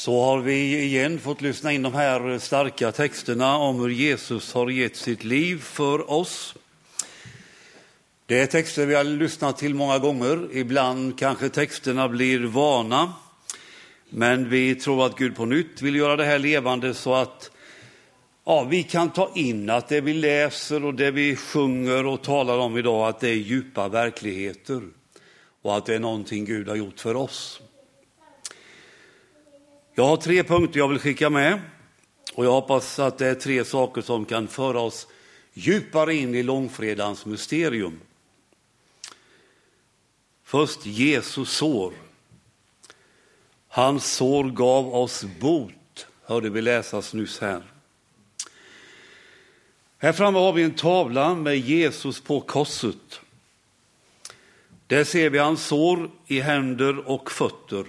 Så har vi igen fått lyssna in de här starka texterna om hur Jesus har gett sitt liv för oss. Det är texter vi har lyssnat till många gånger. Ibland kanske texterna blir vana. Men vi tror att Gud på nytt vill göra det här levande så att ja, vi kan ta in att det vi läser och det vi sjunger och talar om idag, att det är djupa verkligheter och att det är någonting Gud har gjort för oss. Jag har tre punkter jag vill skicka med och jag hoppas att det är tre saker som kan föra oss djupare in i långfredagens mysterium. Först Jesus sår. Hans sår gav oss bot, hörde vi läsas nyss här. Här framme har vi en tavla med Jesus på korset. Där ser vi hans sår i händer och fötter.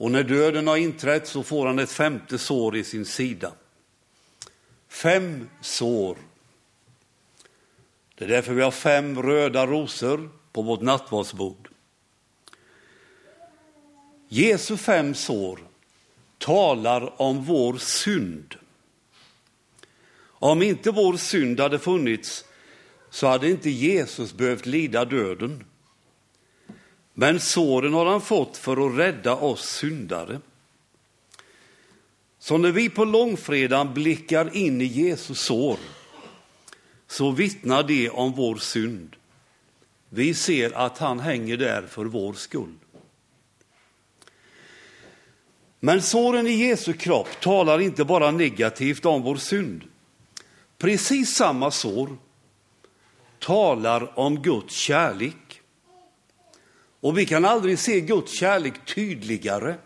Och när döden har inträtt så får han ett femte sår i sin sida. Fem sår. Det är därför vi har fem röda rosor på vårt nattvardsbord. Jesu fem sår talar om vår synd. Om inte vår synd hade funnits så hade inte Jesus behövt lida döden. Men såren har han fått för att rädda oss syndare. Så när vi på långfredagen blickar in i Jesus sår så vittnar det om vår synd. Vi ser att han hänger där för vår skull. Men såren i Jesu kropp talar inte bara negativt om vår synd. Precis samma sår talar om Guds kärlek. Och vi kan aldrig se Guds kärlek tydligare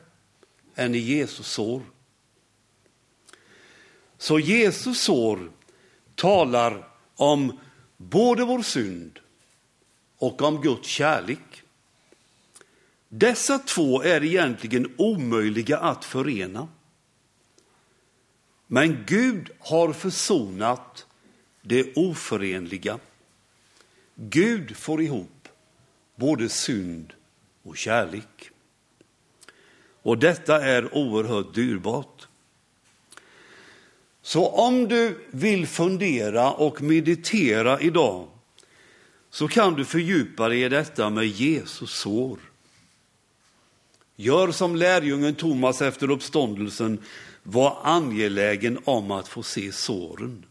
än i Jesus sår. Så Jesus sår talar om både vår synd och om Guds kärlek. Dessa två är egentligen omöjliga att förena. Men Gud har försonat det oförenliga. Gud får ihop både synd och kärlek. Och detta är oerhört dyrbart. Så om du vill fundera och meditera idag så kan du fördjupa dig i detta med Jesus sår. Gör som lärjungen Thomas efter uppståndelsen, var angelägen om att få se såren.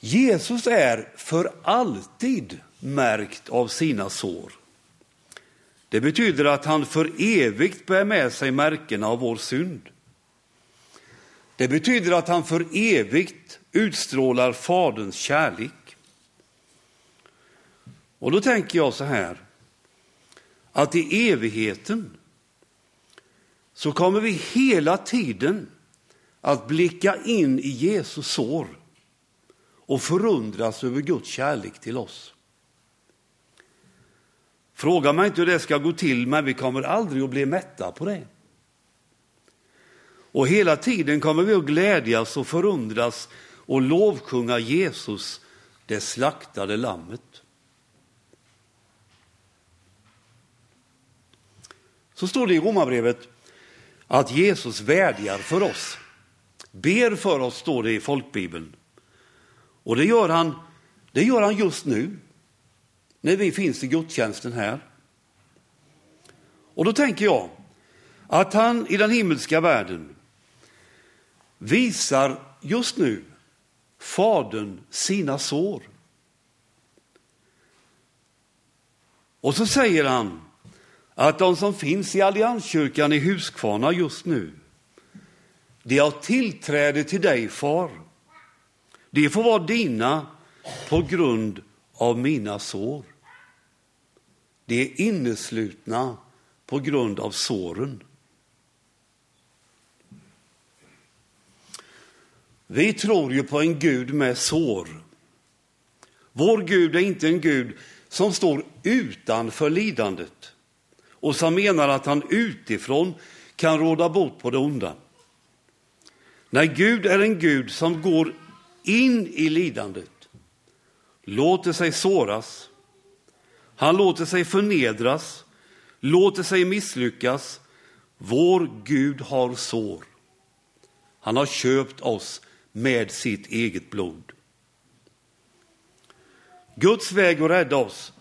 Jesus är för alltid märkt av sina sår. Det betyder att han för evigt bär med sig märkena av vår synd. Det betyder att han för evigt utstrålar Faderns kärlek. Och då tänker jag så här, att i evigheten så kommer vi hela tiden att blicka in i Jesus sår och förundras över Guds kärlek till oss. Fråga mig inte hur det ska gå till, men vi kommer aldrig att bli mätta på det. Och hela tiden kommer vi att glädjas och förundras och lovsjunga Jesus, det slaktade lammet. Så står det i Romarbrevet att Jesus vädjar för oss. Ber för oss, står det i folkbibeln. Och det gör han, det gör han just nu, när vi finns i gudstjänsten här. Och då tänker jag att han i den himmelska världen visar just nu Fadern sina sår. Och så säger han att de som finns i Allianskyrkan i Huskvarna just nu, de har tillträde till dig, far. De får vara dina på grund av mina sår. De är inneslutna på grund av såren. Vi tror ju på en Gud med sår. Vår Gud är inte en Gud som står utanför lidandet och som menar att han utifrån kan råda bot på det onda. Nej, Gud är en Gud som går in i lidandet, låter sig såras, han låter sig förnedras låter sig misslyckas. Vår Gud har sår. Han har köpt oss med sitt eget blod. Guds väg att rädda oss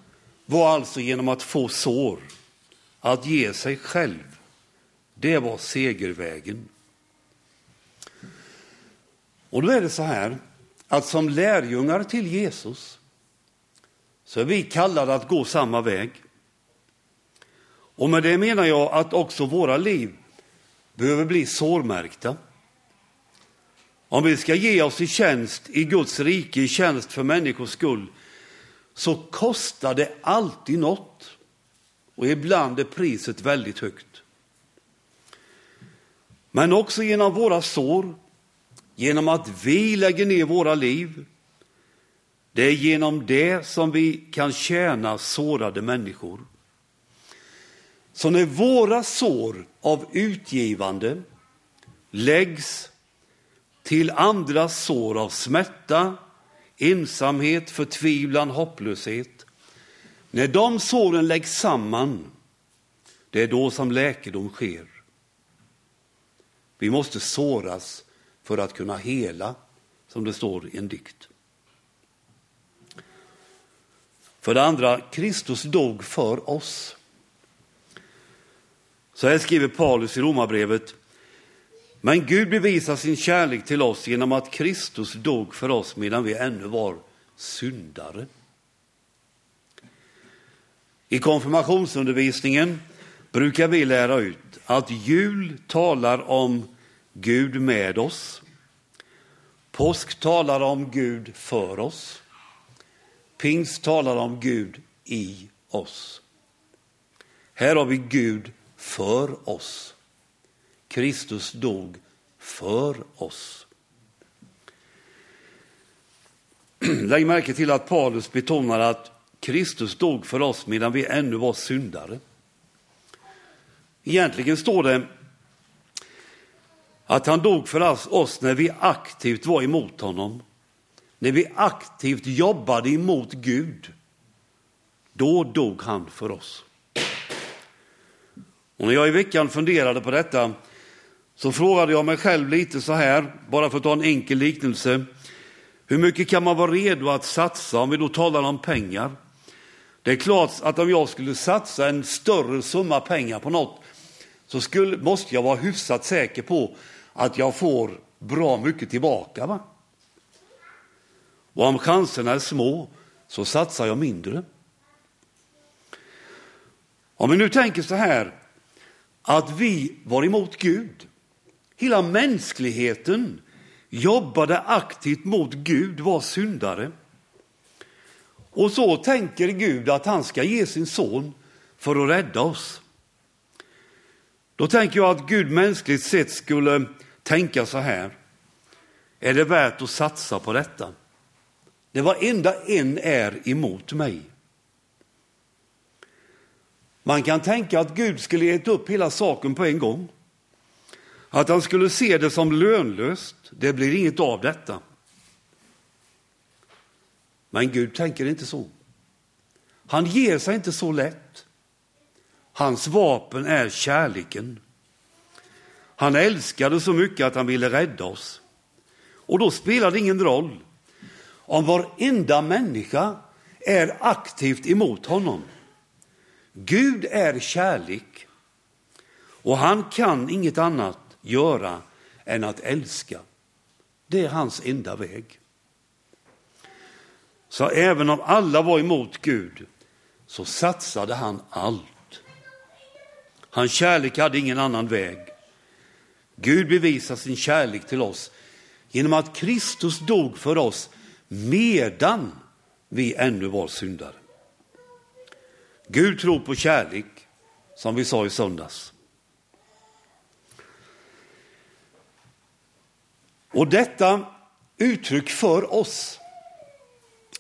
var alltså genom att få sår, att ge sig själv. Det var segervägen. Och då är det så här att som lärjungar till Jesus så är vi kallade att gå samma väg. Och med det menar jag att också våra liv behöver bli sårmärkta. Om vi ska ge oss i tjänst i Guds rike, i tjänst för människors skull, så kostar det alltid något. Och ibland är priset väldigt högt. Men också genom våra sår, genom att vi lägger ner våra liv. Det är genom det som vi kan tjäna sårade människor. Så när våra sår av utgivande läggs till andras sår av smärta, ensamhet, förtvivlan, hopplöshet. När de såren läggs samman, det är då som läkedom sker. Vi måste såras för att kunna hela, som det står i en dikt. För det andra, Kristus dog för oss. Så här skriver Paulus i Romarbrevet. Men Gud bevisar sin kärlek till oss genom att Kristus dog för oss medan vi ännu var syndare. I konfirmationsundervisningen brukar vi lära ut att jul talar om Gud med oss. Påsk talar om Gud för oss. Pingst talar om Gud i oss. Här har vi Gud för oss. Kristus dog för oss. Lägg märke till att Paulus betonar att Kristus dog för oss medan vi ännu var syndare. Egentligen står det att han dog för oss när vi aktivt var emot honom. När vi aktivt jobbade emot Gud. Då dog han för oss. Och när jag i veckan funderade på detta så frågade jag mig själv lite så här, bara för att ta en enkel liknelse. Hur mycket kan man vara redo att satsa om vi då talar om pengar? Det är klart att om jag skulle satsa en större summa pengar på något så skulle, måste jag vara hyfsat säker på att jag får bra mycket tillbaka. Va? Och om chanserna är små så satsar jag mindre. Om vi nu tänker så här att vi var emot Gud. Hela mänskligheten jobbade aktivt mot Gud, var syndare. Och så tänker Gud att han ska ge sin son för att rädda oss. Då tänker jag att Gud mänskligt sett skulle tänka så här. Är det värt att satsa på detta? Det varenda en är emot mig. Man kan tänka att Gud skulle gett upp hela saken på en gång. Att han skulle se det som lönlöst. Det blir inget av detta. Men Gud tänker inte så. Han ger sig inte så lätt. Hans vapen är kärleken. Han älskade så mycket att han ville rädda oss. Och då spelar det ingen roll om varenda människa är aktivt emot honom. Gud är kärlek och han kan inget annat göra än att älska. Det är hans enda väg. Så även om alla var emot Gud så satsade han allt. Hans kärlek hade ingen annan väg. Gud bevisar sin kärlek till oss genom att Kristus dog för oss medan vi ännu var syndare. Gud tror på kärlek, som vi sa i söndags. Och detta uttryck för oss,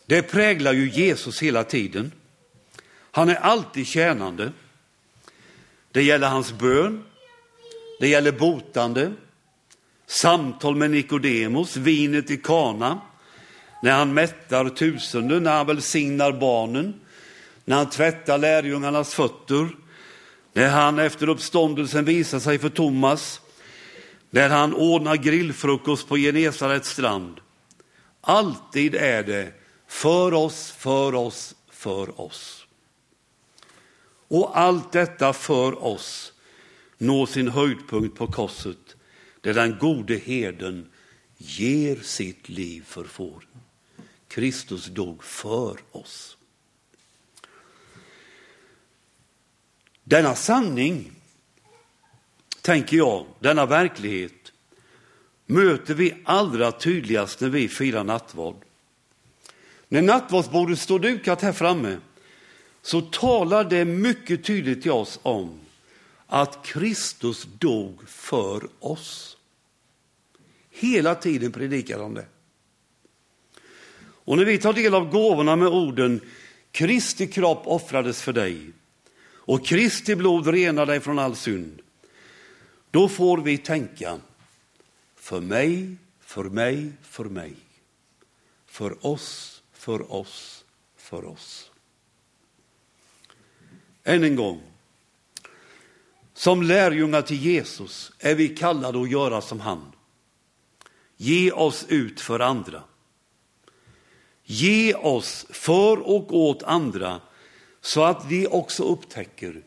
det präglar ju Jesus hela tiden. Han är alltid tjänande. Det gäller hans bön, det gäller botande, samtal med Nikodemos, vinet i Kana, när han mättar tusenden, när han välsignar barnen, när han tvättar lärjungarnas fötter, när han efter uppståndelsen visar sig för Thomas, när han ordnar grillfrukost på Genesarets strand. Alltid är det för oss, för oss, för oss. Och allt detta för oss når sin höjdpunkt på korset, där den gode herden ger sitt liv för fåren. Kristus dog för oss. Denna sanning, tänker jag, denna verklighet, möter vi allra tydligast när vi firar nattvard. När nattvardsbordet står dukat här framme så talar det mycket tydligt till oss om att Kristus dog för oss. Hela tiden predikar de det. Och när vi tar del av gåvorna med orden Kristi kropp offrades för dig och Kristi blod renar dig från all synd, då får vi tänka för mig, för mig, för mig, för oss, för oss, för oss. Än en gång, som lärjungar till Jesus är vi kallade att göra som han. Ge oss ut för andra. Ge oss för och åt andra så att vi också upptäcker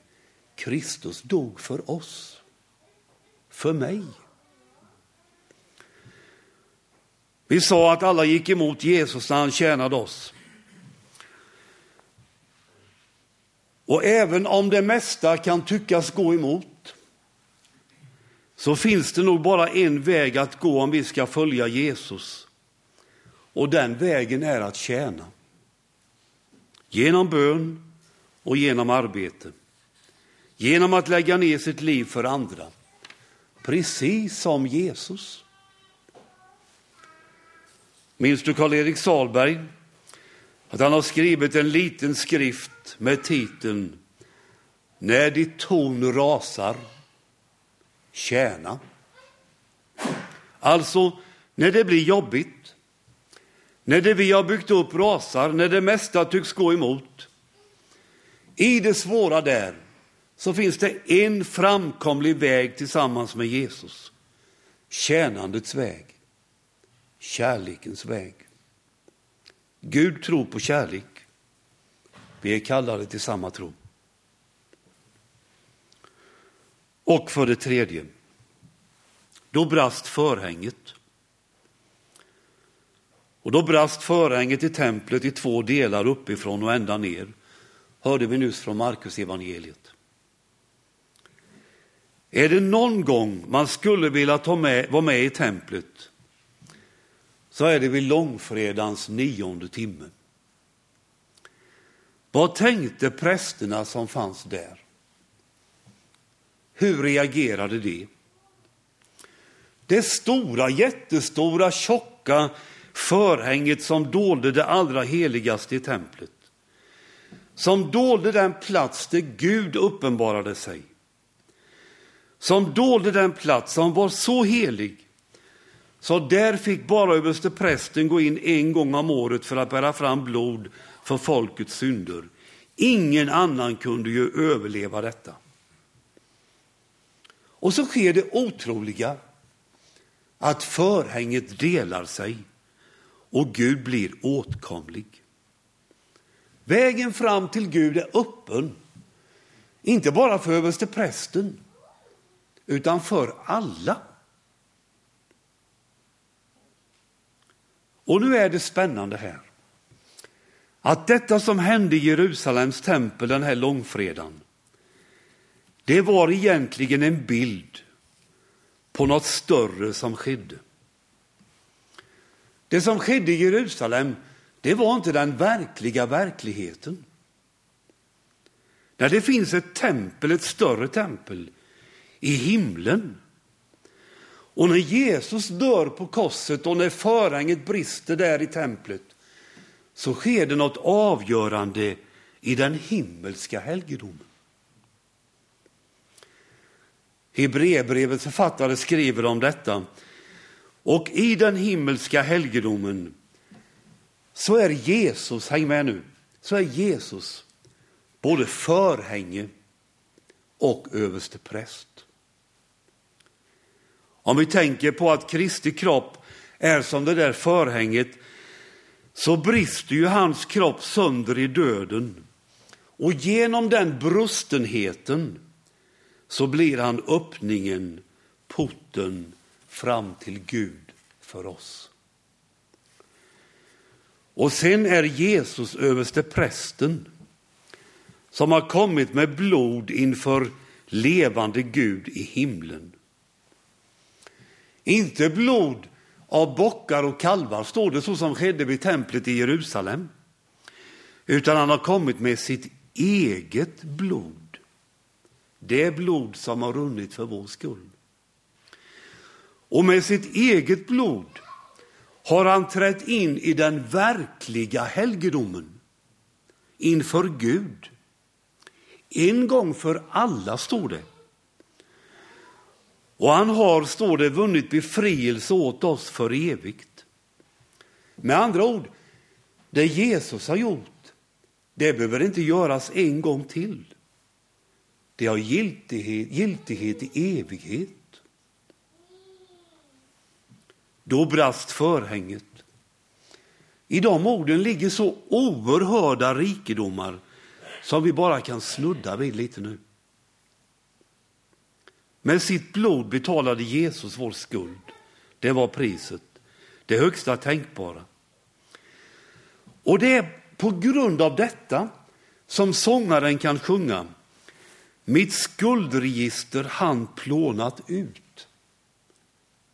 Kristus dog för oss, för mig. Vi sa att alla gick emot Jesus när han tjänade oss. Och även om det mesta kan tyckas gå emot så finns det nog bara en väg att gå om vi ska följa Jesus. Och den vägen är att tjäna. Genom bön och genom arbete. Genom att lägga ner sitt liv för andra. Precis som Jesus. Minns du Karl-Erik Salberg? Att han har skrivit en liten skrift med titeln När ditt torn rasar, tjäna. Alltså, när det blir jobbigt, när det vi har byggt upp rasar, när det mesta tycks gå emot. I det svåra där så finns det en framkomlig väg tillsammans med Jesus. Tjänandets väg, kärlekens väg. Gud tror på kärlek. Vi är kallade till samma tro. Och för det tredje, då brast förhänget. Och då brast förhänget i templet i två delar uppifrån och ända ner, hörde vi nyss från Markus evangeliet. Är det någon gång man skulle vilja ta med, vara med i templet så är det vid långfredagens nionde timme. Vad tänkte prästerna som fanns där? Hur reagerade de? Det stora, jättestora, tjocka förhänget som dolde det allra heligaste i templet. Som dolde den plats där Gud uppenbarade sig. Som dolde den plats som var så helig så där fick bara överste prästen gå in en gång om året för att bära fram blod för folkets synder. Ingen annan kunde ju överleva detta. Och så sker det otroliga att förhänget delar sig och Gud blir åtkomlig. Vägen fram till Gud är öppen, inte bara för överste prästen, utan för alla. Och nu är det spännande här. Att detta som hände i Jerusalems tempel den här långfredagen, det var egentligen en bild på något större som skedde. Det som skedde i Jerusalem, det var inte den verkliga verkligheten. När det finns ett tempel, ett större tempel, i himlen och när Jesus dör på korset och när förhänget brister där i templet så sker det något avgörande i den himmelska helgedomen. Hebreerbrevets författare skriver om detta. Och i den himmelska helgedomen så är Jesus, häng med nu, så är Jesus både förhänge och överste präst. Om vi tänker på att Kristi kropp är som det där förhänget så brister ju hans kropp sönder i döden. Och genom den brustenheten så blir han öppningen, porten fram till Gud för oss. Och sen är Jesus överste prästen som har kommit med blod inför levande Gud i himlen. Inte blod av bockar och kalvar, står det så som skedde vid templet i Jerusalem. Utan han har kommit med sitt eget blod. Det blod som har runnit för vår skull. Och med sitt eget blod har han trätt in i den verkliga helgedomen inför Gud. En gång för alla, står det. Och han har, står det, vunnit befrielse åt oss för evigt. Med andra ord, det Jesus har gjort, det behöver inte göras en gång till. Det har giltighet, giltighet i evighet. Då brast förhänget. I de orden ligger så oerhörda rikedomar som vi bara kan snudda vid lite nu. Med sitt blod betalade Jesus vår skuld. Det var priset, det högsta tänkbara. Och det är på grund av detta som sångaren kan sjunga Mitt skuldregister han plånat ut.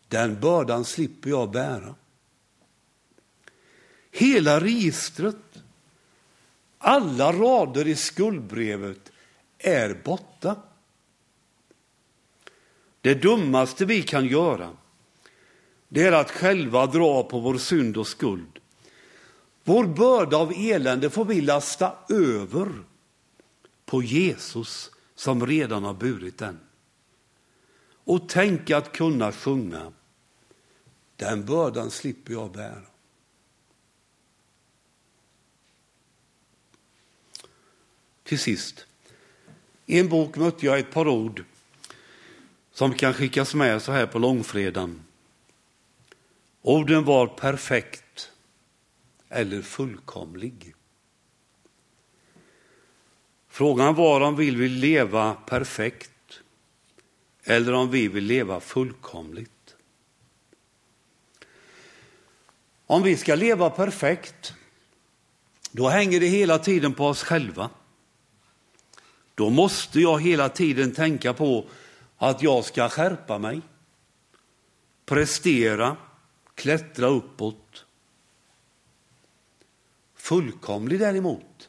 Den bördan slipper jag bära. Hela registret, alla rader i skuldbrevet är borta. Det dummaste vi kan göra, det är att själva dra på vår synd och skuld. Vår börda av elände får vi lasta över på Jesus som redan har burit den. Och tänk att kunna sjunga, den bördan slipper jag bära. Till sist, i en bok mötte jag ett par ord som kan skickas med så här på långfredagen. Orden var perfekt eller fullkomlig. Frågan var om vi vill leva perfekt eller om vi vill leva fullkomligt. Om vi ska leva perfekt, då hänger det hela tiden på oss själva. Då måste jag hela tiden tänka på att jag ska skärpa mig, prestera, klättra uppåt. Fullkomlig däremot,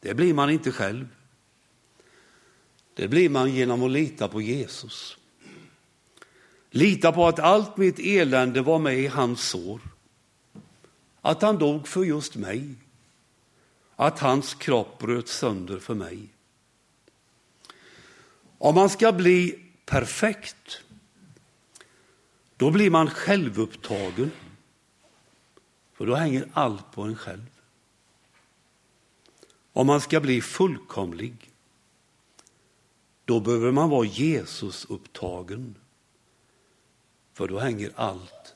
det blir man inte själv. Det blir man genom att lita på Jesus. Lita på att allt mitt elände var med i hans sår. Att han dog för just mig. Att hans kropp bröt sönder för mig. Om man ska bli perfekt, då blir man självupptagen. För då hänger allt på en själv. Om man ska bli fullkomlig, då behöver man vara Jesus upptagen. För då hänger allt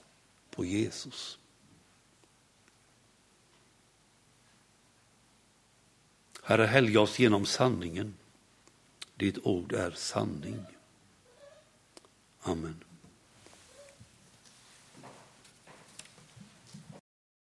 på Jesus. Herre, helga oss genom sanningen. Ditt ord är sanning. Amen.